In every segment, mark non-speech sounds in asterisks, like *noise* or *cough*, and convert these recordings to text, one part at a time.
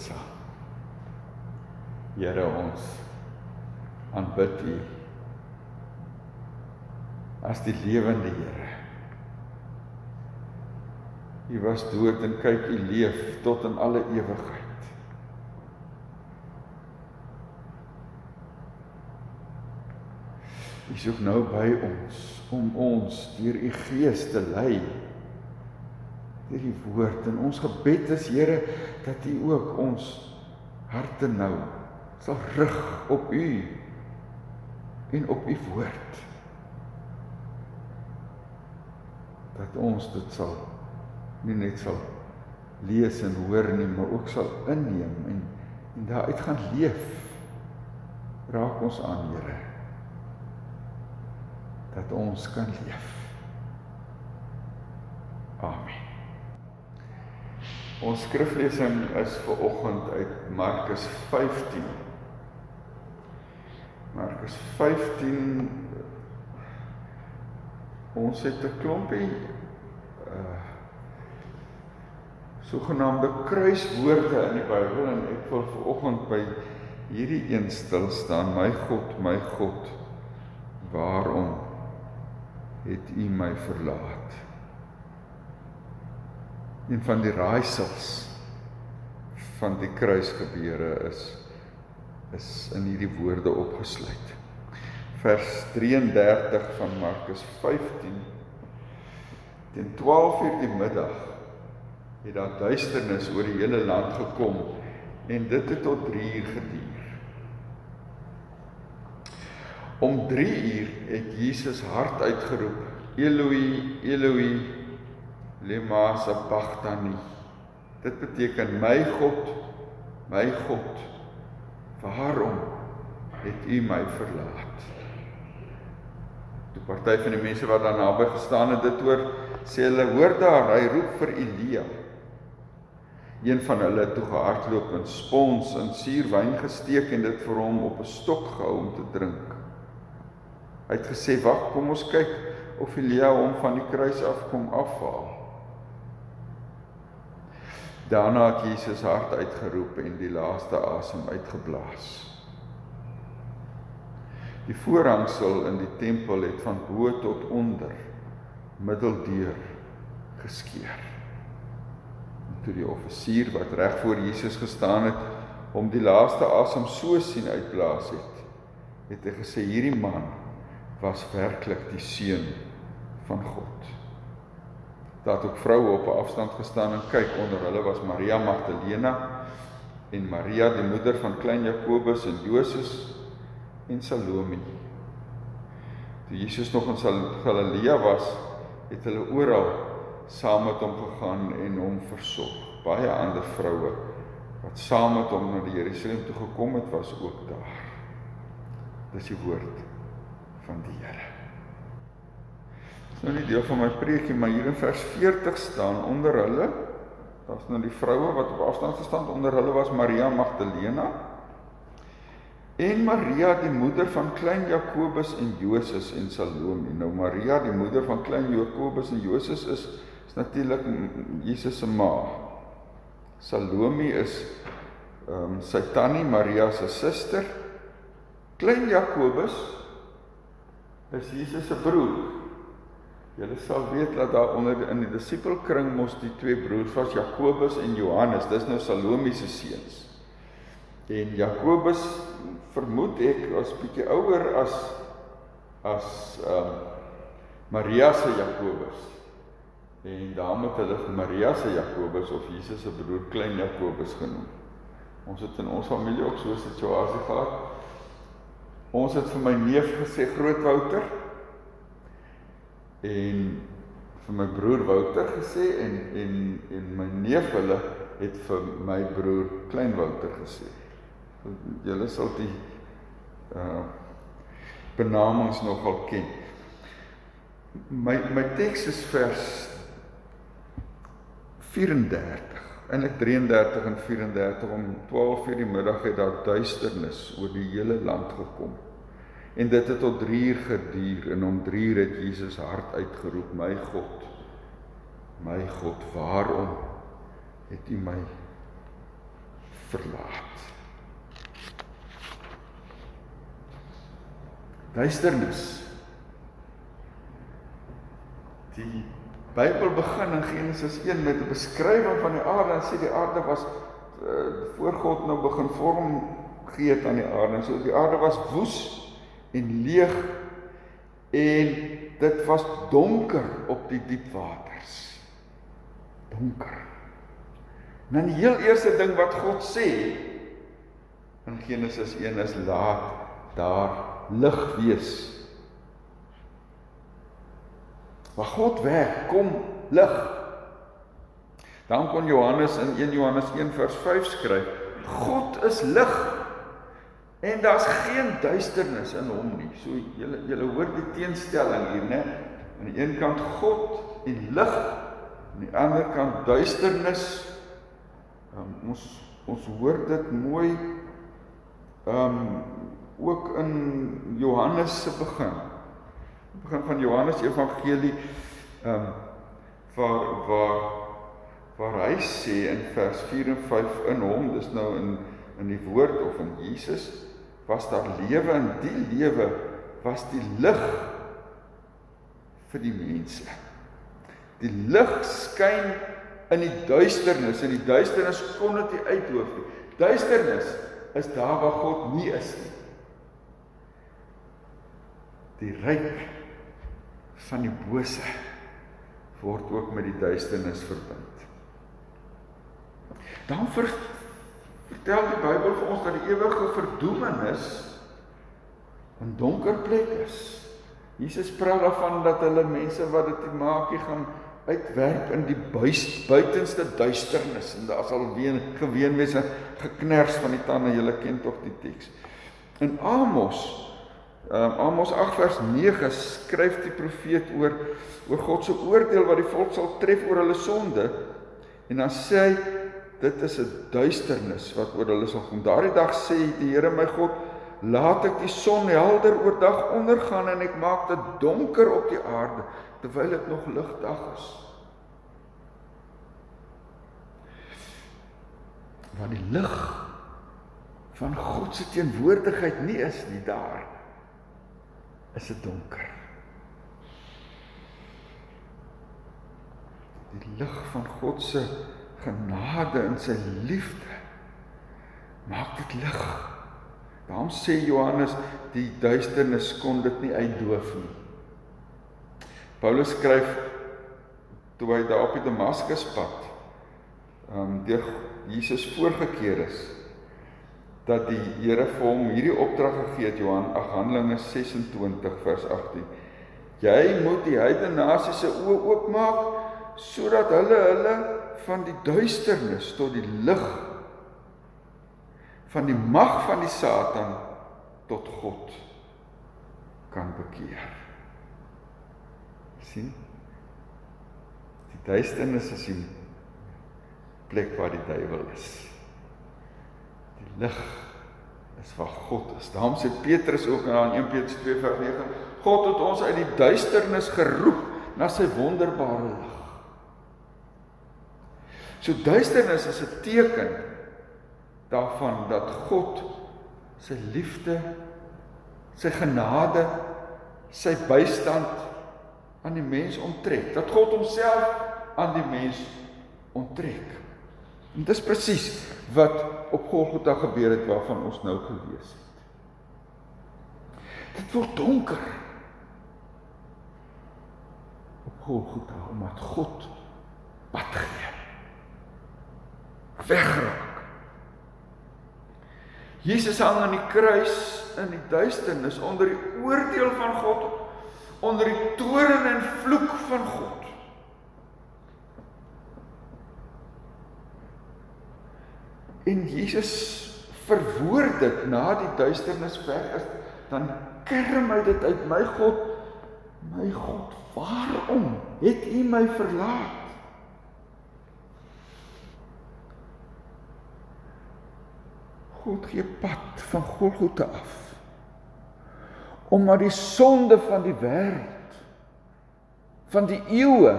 saam. Here ons aanbid U as die lewende Here. U was dood en kyk U leef tot in alle ewigheid. U soek nou by ons om ons deur U Gees te lei deur die woord en ons gebed is Here dat U ook ons harte nou sal rig op U en op U woord. Dat ons dit sal nie net sal lees en hoor nie maar ook sal inneem en en daaruit gaan leef. Raak ons aan Here dat ons kan leef. Amen Ons skriflesing is vir oggend uit Markus 15. Markus 15 Ons het 'n klompie uh sogenaamde kruiswoorde in die Bybel en ek wil vir oggend by hierdie een stil staan. My God, my God, waarom het U my verlaat? Een van die raaisels van die kruisgebeure is is in hierdie woorde opgesluit. Vers 33 van Markus 15 teen 12:00 die middag het daar duisternis oor die hele land gekom en dit het tot 3:00 geduur. Om 3:00 het Jesus hard uitgeroep: Eloi, Eloi, lema sabachthani. Dit beteken my God, my God, waarom het U my verlaat? Die party van die mense wat daar naby gestaan het dit hoor, sê hulle hoor daar, hy roep vir Elia. Een van hulle het toe gehardloop en spons in suurwyn gesteek en dit vir hom op 'n stok gehou om te drink. Hy het gesê: "Wag, kom ons kyk of Elia hom van die kruis af kom afhaal." Daarna het Jesus hard uitgeroep en die laaste asem uitgeblaas. Die voorhangsel in die tempel het van bo tot onder middeldeur geskeur. En toe die offisier wat reg voor Jesus gestaan het om die laaste asem so sien uitblaas het, het hy gesê hierdie man was werklik die seun van God. Daar het ook vroue op 'n afstand gestaan en kyk. Onder hulle was Maria Magdalena en Maria die moeder van klein Jakobus en Joses en Salome. Toe Jesus nog in Galilea was, het hulle oral saam met hom gegaan en hom versorg. Baie ander vroue wat saam met hom na die Jerusalem toe gekom het, was ook daar. Dis die woord van die Here nou nie deel van my preekie, maar hier in vers 40 staan onder hulle, daar's nou die vroue wat op afstand gestaan onder hulle was Maria Magdalena en Maria die moeder van klein Jakobus en Joses en Salome. Nou Maria die moeder van klein Jakobus en Joses is is natuurlik Jesus se ma. Salome is ehm um, sy tannie Maria se suster. Klein Jakobus is Jesus se broer. Julle sal weet dat daar onder in die disipelkring mos die twee broers was Jakobus en Johannes. Dis nou Salome se seuns. En Jakobus vermoed ek was bietjie ouer as as ehm um, Maria se Jakobus. En daarom het hulle Maria se Jakobus of Jesus se broer klein Jakobus genoem. Ons het in ons familie ook so 'n situasie gehad. Ons het vir my neef gesê Groot Wouter en vir my broer Wouter gesê en en en my neef hulle het vir my broer Klein Wouter gesê. Julle sal die uh benamings nogal ken. My my teks is vers 34 en ek 33 en 34 om 12 uur die middag het daar duisternis oor die hele land gekom. En dit het tot 3 uur geduur en om 3 uur het Jesus hard uitgeroep: "My God, my God, waarom het U my verlaat. Duisternis. Die Bybel begin in Genesis 1 met 'n beskrywing van die aarde en sê die aarde was uh, voor God nou begin vorm gee aan die aarde. En so die aarde was woes en leeg en dit was donker op die diep waters. Donker. En dan die heel eerste ding wat God sê in Genesis 1 is laat daar lig wees. Waar God werk, kom lig. Dan kon Johannes in 1 Johannes 1 vers 5 skryf: God is lig en daar's geen duisternis in hom nie. So julle julle hoor die teenstelling hier, né? Aan die een kant God en lig, aan die ander kant duisternis. Um, ons ons hoor dit mooi um ook in Johannes se begin. Begin van Johannes Evangelie um waar waar waar hy sê in vers 4 en 5 in hom, dis nou in in die woord of in Jesus was daar lewe en die lewe was die lig vir die mense. Die lig skyn in die duisternis en die duisternis kon dit nie uithoof nie. Duisternis is daar waar God nie is nie. Die ryk van die bose word ook met die duisternis verbind. Dan ver, vertel die Bybel vir ons dat die ewige verdoemenis 'n donker plek is. Jesus praat daarvan dat hulle mense wat dit maakie gaan uitwerp in die buis, buitenste duisternis en daar sal weer geween wees 'n geknars van die tande. Julle ken tog die teks. In Amos um, Amos 8 vers 9 skryf die profeet oor oor God se oordeel wat die volk sal tref oor hulle sonde en dan sê hy dit is 'n duisternis wat oor hulle sal kom. Daardie dag sê die Here my God, laat ek die son helder oor dag ondergaan en ek maak dit donker op die aarde terwyl dit nog ligdag is. Want die lig van God se teenwoordigheid nie is nie daar. Is dit donker. Die lig van God se genade en sy liefde maak dit lig. Daarom sê Johannes die duisternis kon dit nie uitdoof nie. Paulus skryf toe hy daar op die Damaskuspad ehm um, deur Jesus voorgekeer is dat die Here vir hom hierdie opdrag gegee het Johan 8 Handelinge 26 vers 18. Jy moet die heidene nasies se oë oopmaak sodat hulle hulle van die duisternis tot die lig van die mag van die Satan tot God kan bekeer. sien? Die duisternis is die plek waar die duiwel is. Die lig is waar God is. Daarom sê Petrus ook in 1 Petrus 2:9, God het ons uit die duisternis geroep na sy wonderbare lig. So duisternis is 'n teken daarvan dat God sy liefde, sy genade, sy bystand aan die mens onttrek. Dat God homself aan die mens onttrek. En dis presies wat op Golgotha gebeur het waarvan ons nou gelees het. Dit word donker op Golgotha omdat God pad gee wegraak. Jesus hang aan die kruis in die duisternis onder die oordeel van God, onder die toorn en vloek van God. En Jesus verwoord dit na die duisternis weg is, dan kerm hy dit uit my God, my God, waarom het U my verlaat? God gee pad van Golgotha af. Omdat die sonde van die wêreld van die eeue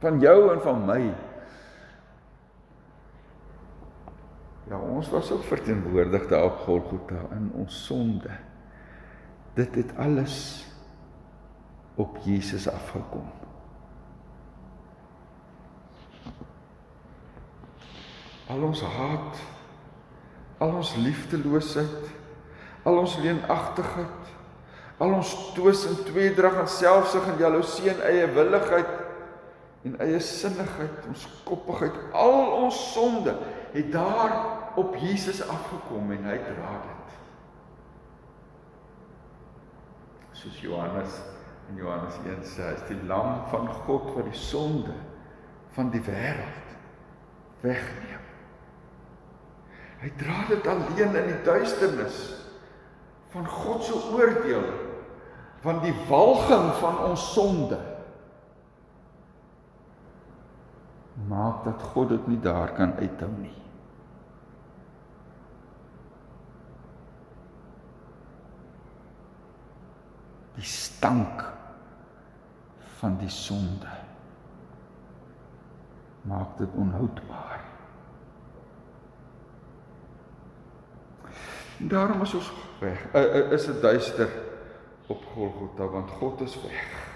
van jou en van my Ja, ons was ook verteenwoordig daar op Golgotha in ons sonde. Dit het alles op Jesus afgekom. Al ons haat, al ons liefdeloosheid, al ons leenagtigheid, al ons twis en tweedrag en selfsug en jaloesie en eie willigheid en eie sinnigheid, ons koppigheid, al ons sonde het daar op Jesus afgekom en hy dra dit. Soos Johannes in Johannes 1 sê, hy is die lam van God wat die sonde van die wêreld wegneem. Hy dra dit alleen in die duisternis van God se oordeel van die walging van ons sonde. Maak dat God dit nie daar kan uithou nie. Die stank van die sonde maak dit onhoudbaar. En daarom is ons weg. Uh, uh, is dit duister op Golgotha want God is weg.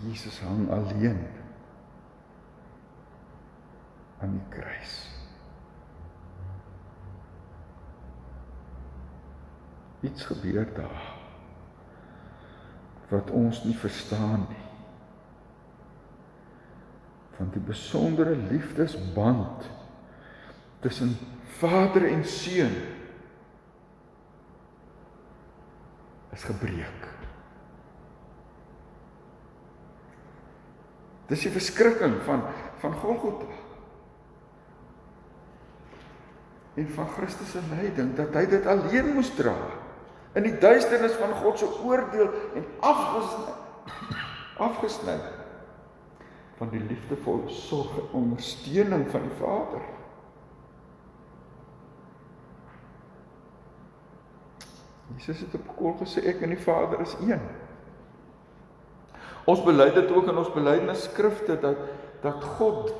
Jesus hang alleen aan die kruis. Iets gebeur daar wat ons nie verstaan nie van die besondere liefdesband tussen vader en seun is gebreek. Dis die verskrikking van van Golgotha. En van Christus se lyding dat hy dit alleen moes dra in die duisternis van God se oordeel en afgesny *laughs* afgesny van die liefdevolle sorg en ondersteuning van die Vader. Jesus het op kol gesê ek en die Vader is een. Ons bely dit ook in ons belydenisskrifte dat dat God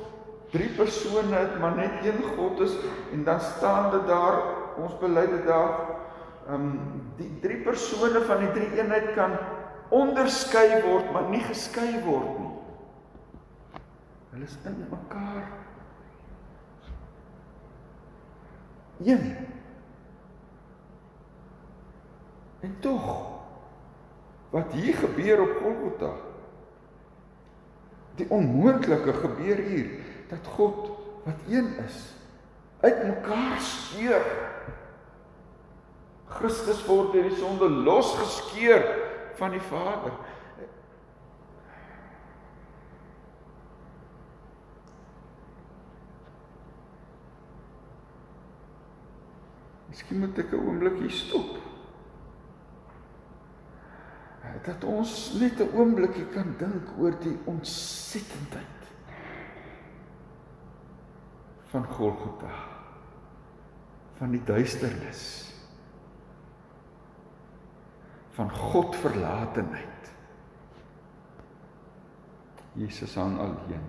drie persone het, maar net een God is en dan staan dit daar ons bely dit daar ehm um, die drie persone van die drie eenheid kan onderskei word maar nie geskei word nie. Hulle is in mekaar. Een. En tog wat hier gebeur op Golgotha. Die onmoontlike gebeur hier dat God wat een is uitmekaar skeur. Christus word deur die sonde losgeskeur van die Vader. Miskien moet ek 'n oomblik hier stop. Dat ons net 'n oomblikie kan dink oor die ontsettendheid van Golgotha. Van die duisternis. Van God verlatenheid. Jesus hang alleen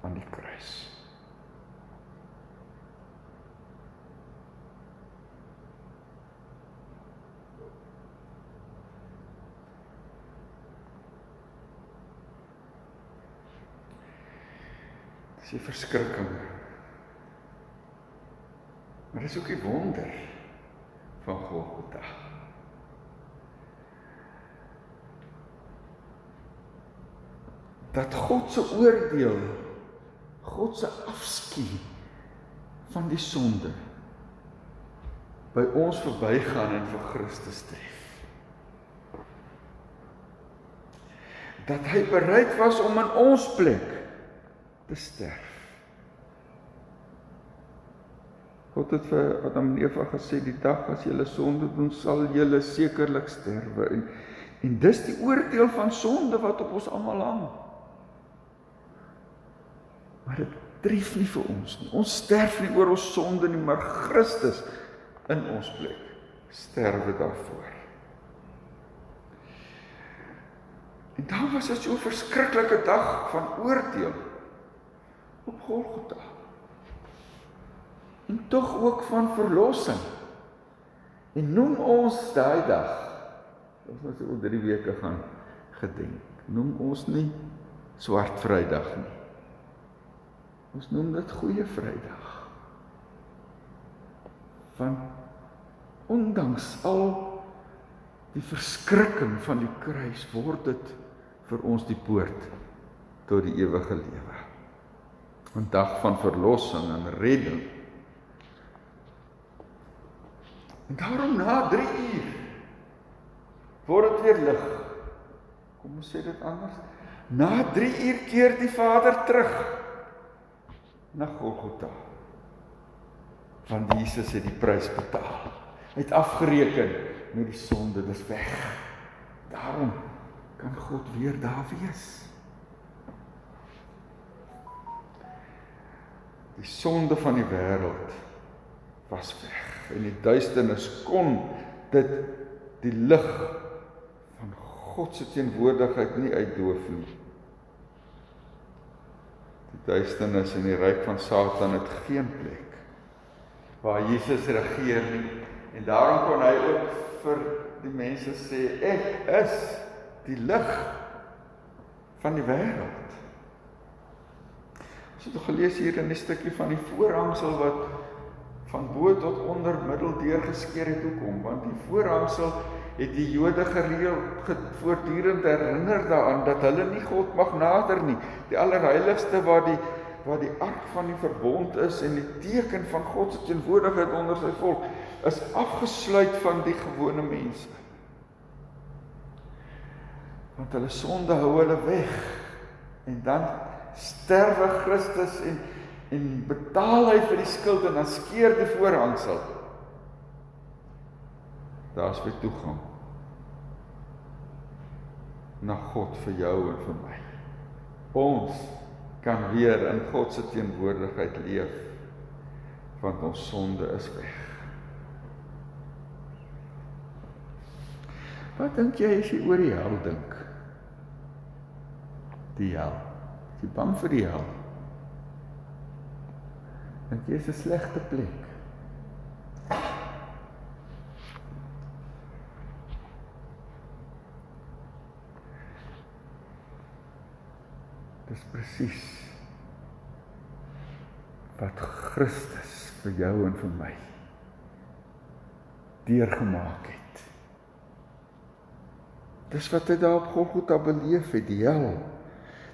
aan die kruis. Die verskrikking. Maar dis ook die wonder van Golgotha. Dat God se oordeel, God se afskuw van die sonde by ons verbygaan en vir Christus tref. Dat hy bereid was om in ons plek te sterf. God het vir Adam en Eva gesê die dag as julle sonde doen sal julle sekerlik sterwe en en dis die oordeel van sonde wat op ons almal hang. Maar dit tref nie vir ons nie. Ons sterf nie oor ons sonde nie, maar Christus in ons plek sterwe daarvoor. En dan was dit so 'n verskriklike dag van oordeel op Golgotha. En tog ook van verlossing. En noem ons daai dag. Ons moet oor 3 weke gaan gedenk. Noem ons nie swart Vrydag nie. Ons noem dit goeie Vrydag. Van ondanks al die verskrikking van die kruis word dit vir ons die poort tot die ewige lewe. 'n Dag van verlossing en redding. En daarom na 3 uur word dit weer lig. Kom ons sê dit anders. Na 3 uur keer die Vader terug na Golgotha. Want Jesus het die prys betaal. Hy het afgereken met die sonde, dis weg. Daarom kan God weer daar wees. Die sonde van die wêreld was weg en die duisternis kon dit die lig van God se teenwoordigheid nie uitdoof nie. Die duisternis en die ryk van Satan het geen plek waar Jesus regeer nie en daarom kon hy ook vir die mense sê ek is die lig van die wêreld. Ons het gelees hier in 'n stukkie van die voorhangsel wat van bo tot onder middel deur geskeer het hoekom? Want die voorhangsel het die Jode gereeld voortdurend herinner daaraan dat hulle nie God mag nader nie. Die allerheiligste waar die waar die ark van die verbond is en die teken van God se teenwoordigheid onder sy volk is afgesluit van die gewone mense want hulle sonde hou hulle weg en dan sterwe Christus en en betaal hy vir die skuld en dan skeer die voorhangsel daar's weer toegang na God vir jou en vir my ons kan weer in God se teenwoordigheid leef want ons sonde is weg Wat dink jy as jy oor die hel dink? die hel. Jy bang vir die hel. Dink jy is 'n slegte plek? Dis presies wat Christus vir jou en vir my deurgemaak het. Dis wat hy daar op Golgotha beleef het, die hel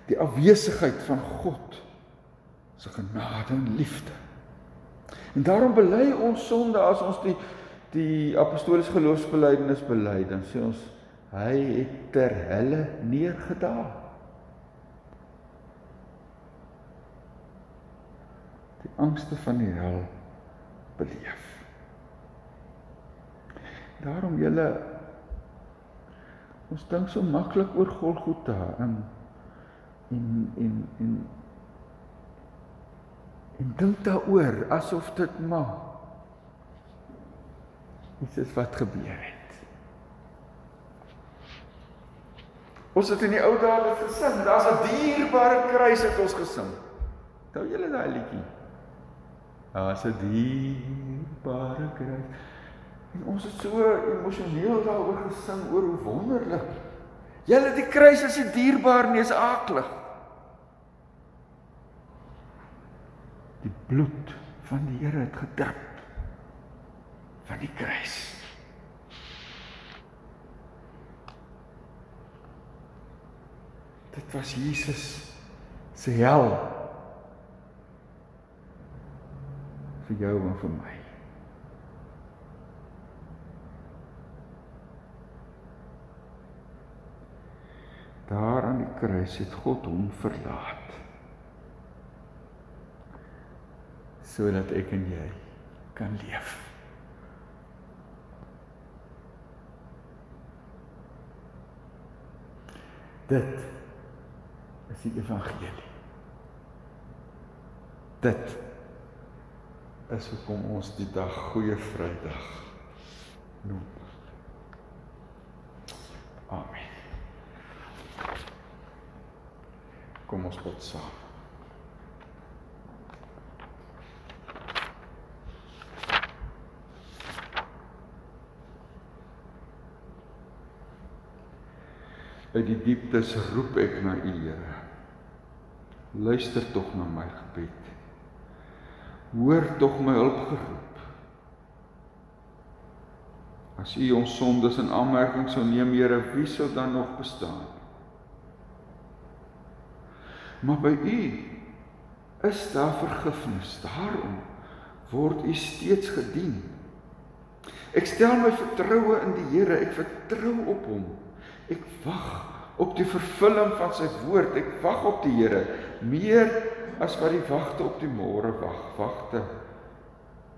die afwesigheid van God se genade en liefde. En daarom bely ons sonde as ons die die apostoliese geloofsbelijdenis bely, dan sê ons hy het ter helle neergedaal. Die angste van die hel beleef. Daarom julle ons dink so maklik oor Golgotha en en en en en dink daaroor asof dit maar iets is wat gebeur het. Ons het in die ou dae gesing, daar's 'n dierbare kruis het ons gesing. Onthou julle daai liedjie? Daar's 'n dierbare kruis. En ons het so emosioneel daaroor gesing oor hoe wonderlik. Julle die kruis is nie dierbaar nie, is aaklig. Die bloed van die Here het gedrup van die kruis. Dit was Jesus se hel vir jou en vir my. Daar aan die kruis het God hom verlaat. Sodat ek en jy kan leef. Dit is die evangelie. Dit is hoekom ons die dag goeie Vrydag noem. Amen. Kom ons bid saam. Uit die dieptes roep ek na U, Here. Luister tog na my gebed. Hoor tog my hulpgeroep. As U ons sondes in aanmerking sou neem, Here, wie sou dan nog bestaan? Maar by U is daar vergifnis. Daarom word U steeds gedien. Ek stel my vertroue in die Here. Ek vertrou op Hom. Ek wag op die vervulling van sy woord. Ek wag op die Here meer as wat die wagte op die môre wag. Wagte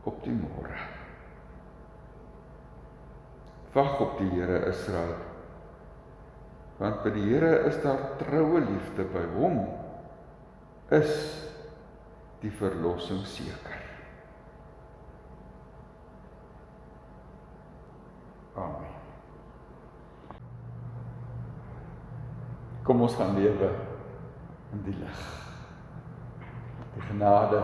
op die môre. Wag op die Here Israel. Want by die Here is daar troue liefde by hom is die verlossing seker. Amen. Kom ons gaan lewe in die lig. Die genade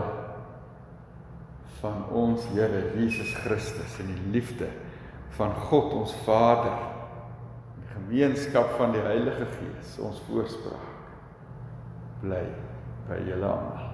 van ons Here Jesus Christus en die liefde van God ons Vader en die gemeenskap van die Heilige Gees ons voorspraak bly by julle almal.